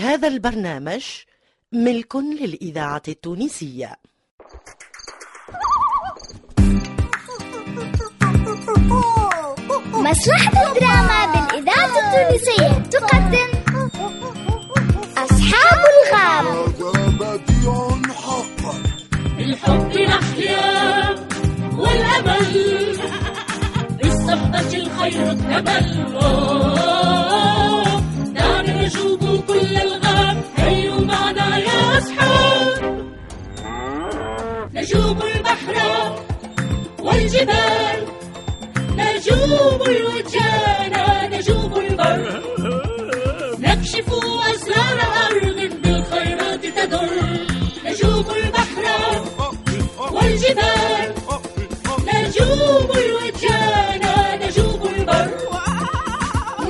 هذا البرنامج ملك للإذاعة التونسية. مسرحة الدراما بالإذاعة التونسية تقدم أصحاب الغاب هذا بديع حقا بالحب نحيا والأمل بالصحبة الخير اكتمل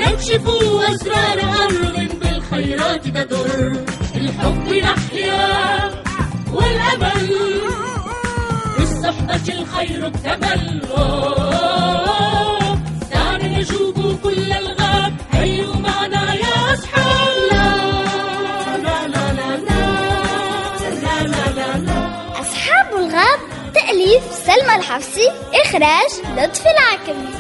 نكشف أسرار أرض بالخيرات تدر الحب نحيا والأمل. بالصحبة الخير اكتمل. دعنا نجوب كل الغاب. هيوا معنا يا أصحاب؟ لا لا لا لا لا لا لا لا لا. أصحاب الغاب تأليف سلمى الحفصي إخراج لطفي العكمي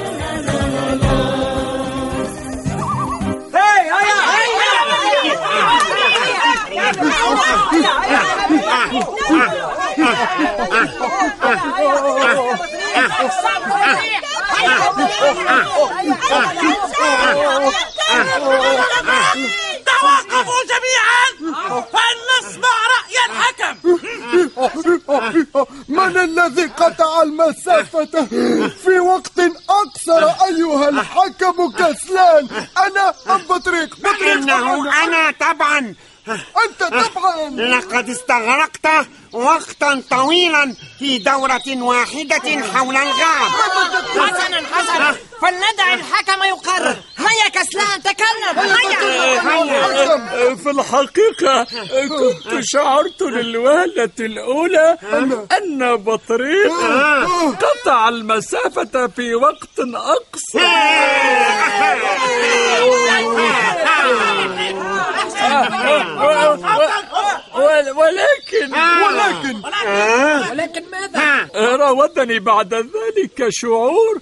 توقفوا جميعا فلنسمع رأي الحكم. من الذي قطع المسافة في وقت أقصر أيها الحكم كسلان؟ أنا أم بطريق. بطريق إنه أنا طبعا. أنت طبعا لقد استغرقت وقتا طويلا في دورة واحدة حول الغاب حسنا حسنا. فلندع الحكم يقرر. هيا كسلان تكلم. هيا. في الحقيقة كنت شعرت للوهلة الأولى أن بطريق قطع المسافة في وقت أقصر ولكن ولكن ولكن ماذا؟ راودني بعد ذلك شعور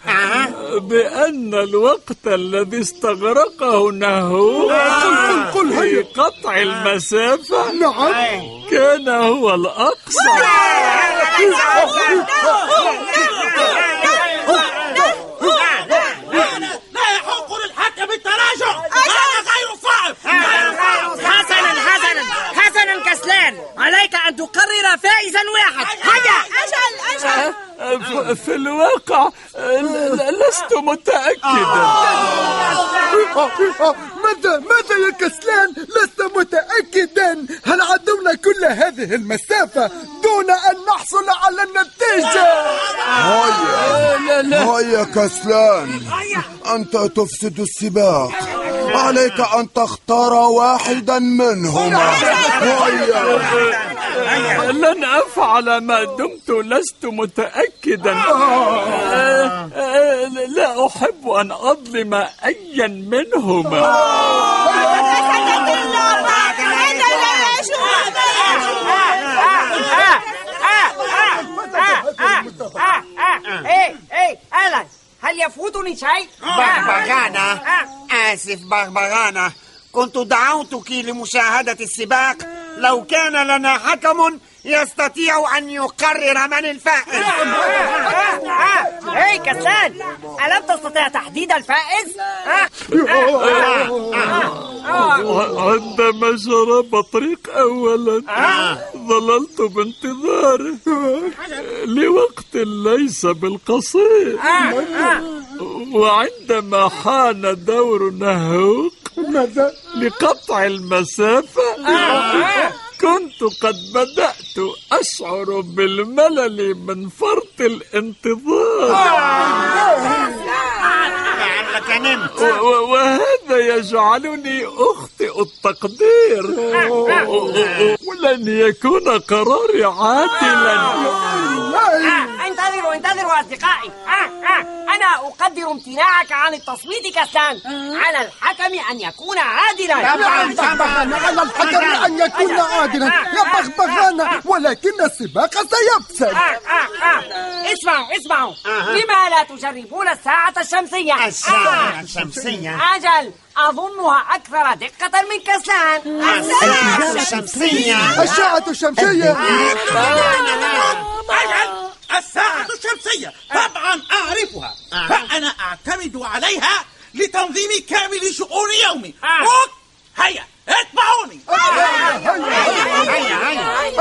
بأن الوقت الذي استغرقه نهو قل- قل في. قطع المسافة نعم. كان هو الأقصر لا يحق للحكم التراجع هذا غير صعب حسنا حسنا حسنا كسلان عليك ان تقرر فائزا واحد هيا أجل أجل ف- في الواقع ل- ل- لست متأكدا ماذا ماذا يا كسلان؟ لست متأكدا. هل عدونا كل هذه المسافة دون أن نحصل على النتيجة؟ لا هيا كسلان. أنت تفسد السباق. عليك أن تختار واحدا منهما. هيا. لن أفعل ما دمت لست متأكدا. آه، آه، لا أحب أن أظلم أيا منهما. إيه إيه هل يفوتني شيء؟ بغبغانة آسف بغبغانة كنت دعوتك لمشاهدة السباق. لو كان لنا حكم يستطيع أن يقرر من الفائز إيه كسلان ألم تستطيع تحديد الفائز؟ ها؟ عندما جرى بطريق أولا ظللت بانتظاره لوقت ليس بالقصير وعندما حان دور نهوق ماذا؟ لقطع المسافة. كنت قد بدأت أشعر بالملل من فرط الانتظار. لعلك نمت. و- و- وهذا يجعلني أخطئ التقدير. ولن يكون قراري عادلا. انتظروا أصدقائي آه آه. أنا أقدر امتناعك عن التصويت كسلان على الحكم أن يكون عادلا. يا بغبغان على الحكم أن يكون عادلا. يا بغبغان ولكن السباق سيفسد. آه آه آه. اسمعوا اسمعوا. لما لا تجربون الساعة الشمسية؟ الساعة الشمسية. أجل أظنها أكثر دقة من كسلان الساعة الشمسية. الساعة الشمسية. الساعة الشمسية طبعا أعرفها فأنا أعتمد عليها لتنظيم كامل شؤون يومي أوك، هيا اتبعوني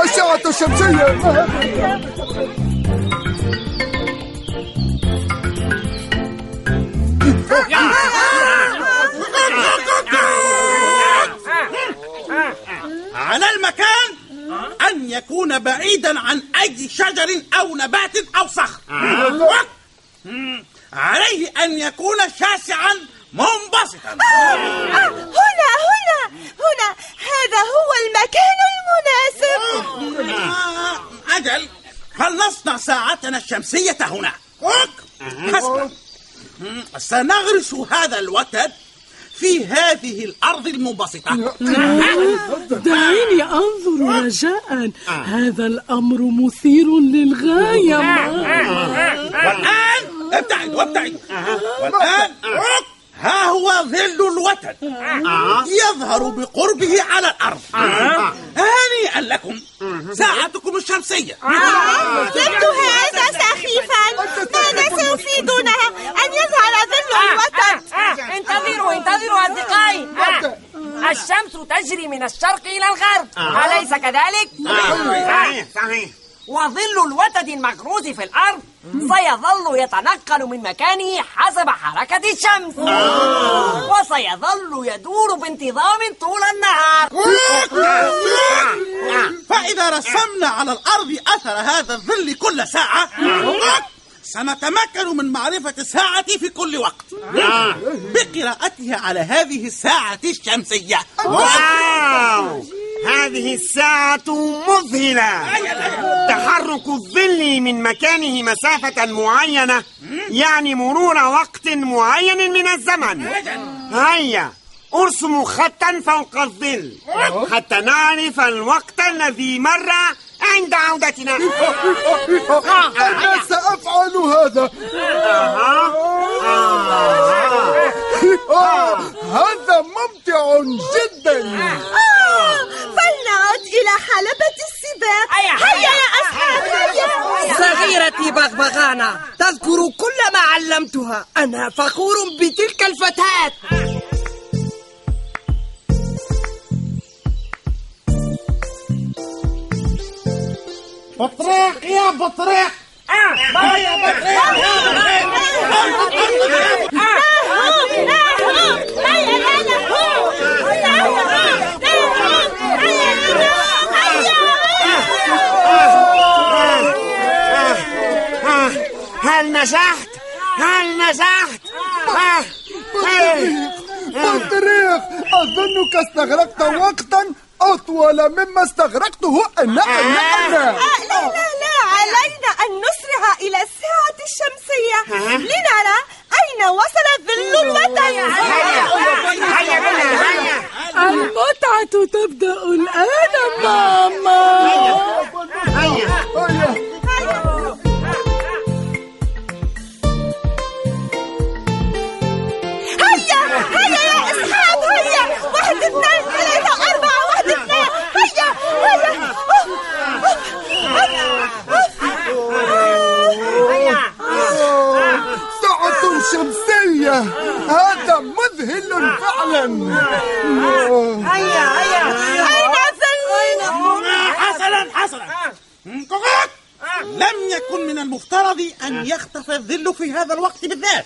الساعة الشمسية على المكان أن يكون بعيدا عن أي شجر أو نبات أو صخر. مم. عليه أن يكون شاسعا منبسطا. هنا هنا هنا. هذا هو المكان المناسب. آه، أجل فلنصنع ساعتنا الشمسية هنا. حسنا سنغرس هذا الوتد في هذه الأرض المنبسطة. دعيني أنظر رجاء. هذا الأمر مثير للغاية. والآن ابتعد وابتعد والآن أوك. ها هو ظل الوتد يظهر بقربه على الأرض. هانيئا لكم. ساعتكم الشمسية. يبدو هذا سخيفا. ماذا سيفيدنا أن يظهر آه، انتظروا انتظروا أصدقائي. آه، الشمس تجري من الشرق إلى الغرب. أليس كذلك؟ صحيح صحيح. وظل الوتد المغروس في الأرض سيظل يتنقل من مكانه حسب حركة الشمس. وسيظل يدور بانتظام طول النهار. فإذا رسمنا على الأرض أثر هذا الظل كل ساعة سنتمكن من معرفة الساعة في كل وقت. بقراءتها على هذه الساعة الشمسية. واو! هذه الساعة مذهلة. تحرك الظل من مكانه مسافة معينة يعني مرور وقت معين من الزمن. هيا ارسموا خطا فوق الظل حتى نعرف الوقت الذي مر عند عودتنا. أنا سأفعل هذا؟ آه، هذا ممتع جدا. فلنعد إلى حلبة السباق. هيا يا أصحاب هيا. صغيرتي بغبغانة تذكر كل ما علمتها. أنا فخور بتلك الفتاة. بطريق يا بطريق. آه، هل نجحت؟ هل نجحت؟ آه، آه. بطريق أظنك استغرقت وقتا أطول مما استغرقته أنا أنا أنا هيا هيا. أين ظل حسنا حسنا. كوكوك. لم يكن من المفترض أن يختفي الظل في هذا الوقت بالذات.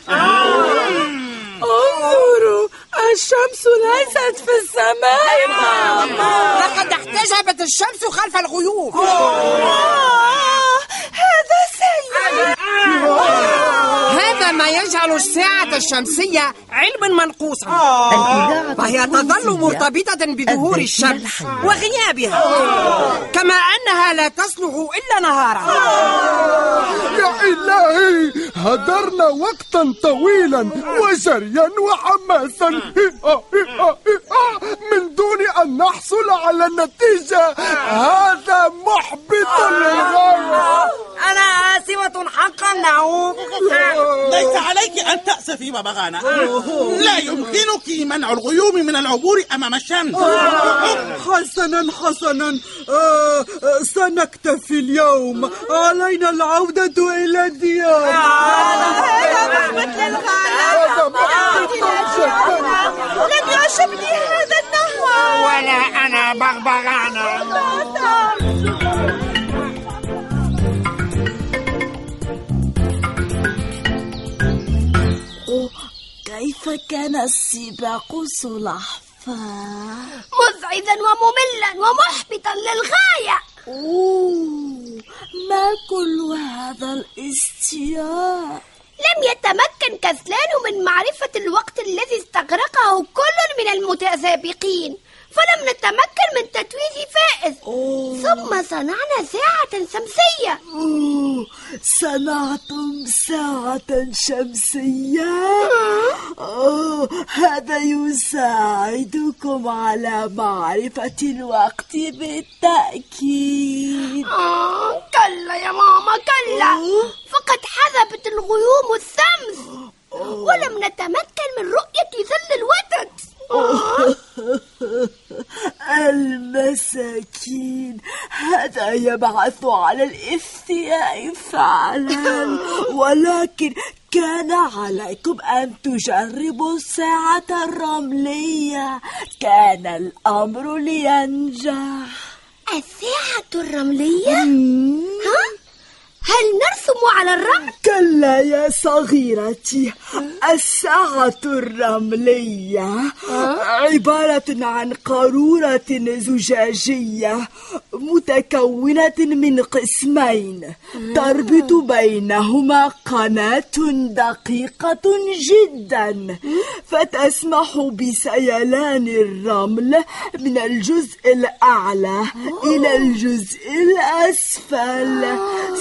انظروا الشمس ليست في السماء. لقد احتجبت الشمس خلف الغيوم آه، هذا سيء هذا ما يجعل الساعة الشمسية علما منقوصا. فهي تظل التونسية مرتبطة بظهور الشمس. وغيابها. كما أنها لا تصلح إلا نهارا. يا إلهي هدرنا وقتا طويلا وجريا وحماسا من دون أن نحصل على نتيجة هذا محبط للغاية. آسفة حقا نعوم ليس عليك أن تأسفي ببغانا لا يمكنك منع الغيوم من العبور أمام الشمس. حسنا حسنا. آه سنكتفي اليوم. علينا العودة إلى الديار. هذا محبط جدا لم يعجبني هذا النهر ولا أنا بغبغانة كيف كان السباق سلحفاة؟ مزعجا ومملا ومحبطا للغاية أوه ما كل هذا الاستياء؟ لم يتمكن كسلان من معرفة الوقت الذي استغرقه كل من المتسابقين فلم نتمكن من تتويج فائز ثم صنعنا ساعة شمسية. أوه. صنعتم ساعة شمسية؟ أوه. هذا يساعدكم على معرفة الوقت بالتأكيد. آه. كلا يا ماما كلا. فقد حذبت الغيوم الشمس ولم نتمكن من رؤية ظل الوتد المساكين يبعث على الاستياء فعلا ولكن كان عليكم أن تجربوا الساعة الرملية كان الأمر لينجح الساعة الرملية؟ ها؟ هل نرسم على الرمل؟ كلا يا صغيرتي الساعة الرملية. عبارة عن قارورة زجاجية متكونة من قسمين. تربط بينهما قناة دقيقة جدا. فتسمح بسيلان الرمل من الجزء الأعلى إلى الجزء الأسفل.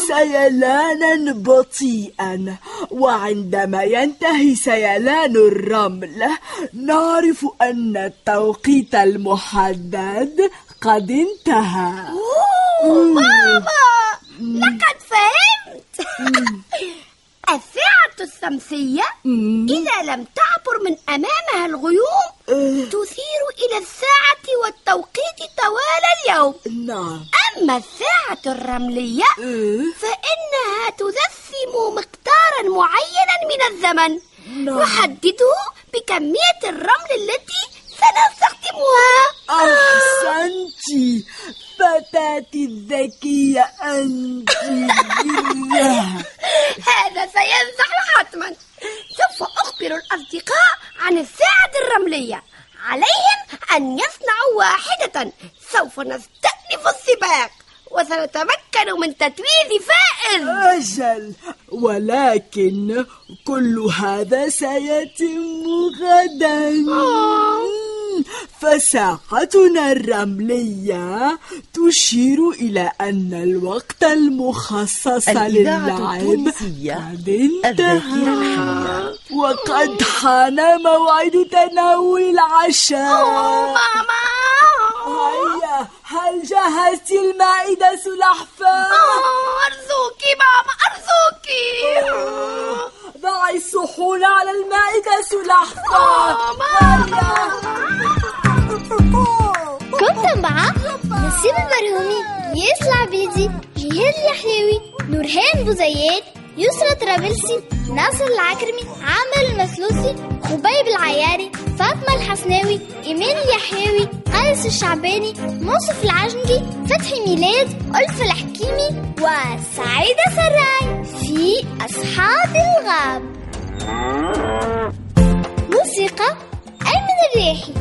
سيلانا بطيئا. وعندما ينتهي سيلان الرمل. نعرف أن التوقيت المحدد قد انتهى. أوه ماما! لقد فهمت. الساعة الشمسية إذا لم تعبر من أمامها الغيوم تثير إلى الساعة والتوقيت طوال اليوم. نعم. أما الساعة الرملية فإنها تجسم مقدارا معينا من الزمن. نحدده بكمية الرمل التي سنستخدمها. أحسنت. فتأتي الذكية أنت. هذا سينجح حتما. سوف أخبر الأصدقاء عن الساعة الرملية. عليهم أن يصنعوا واحدة. سوف نستأنف السباق. وسنتمكن من تتويج فائز أجل ولكن كل هذا سيتم غدا. فساعتنا الرملية تشير إلى أن الوقت المخصص للعب قد انتهى. الحية. وقد حان موعد تناول العشاء. ماما! هيا هل جهزت المائدة سلحفاة؟ آه، أرجوكي ماما أرجوكي ضعي الصحون على المائدة سلحفاة. آه، ماما كنت مع نسيب البرهومي ياس العبيدي جهاد اليحيوي نورهان بوزيات يسرى طرابلسي ناصر العكرمي عامر المسلوسي خبيب العياري فاطمة الحسناوي إيمان اليحيوي قيس الشعباني منصف العجنجي فتحي ميلاد ألف الحكيمي وسعيدة سراي في أصحاب الغاب. موسيقى أيمن الريحي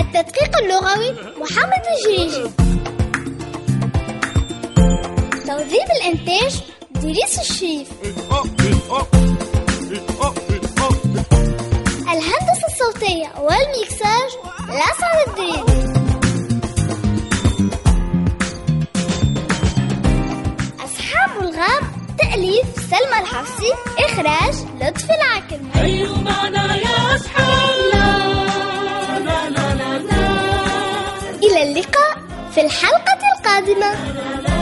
التدقيق اللغوي محمد الجريجي. توظيف الإنتاج إدريس الشريف الهندسة الصوتية والميكساج الأسعد الدين أصحاب الغاب تأليف سلمى الحفصي إخراج لطفي العكر هيا معنا يا أصحاب إلى اللقاء في الحلقة القادمة.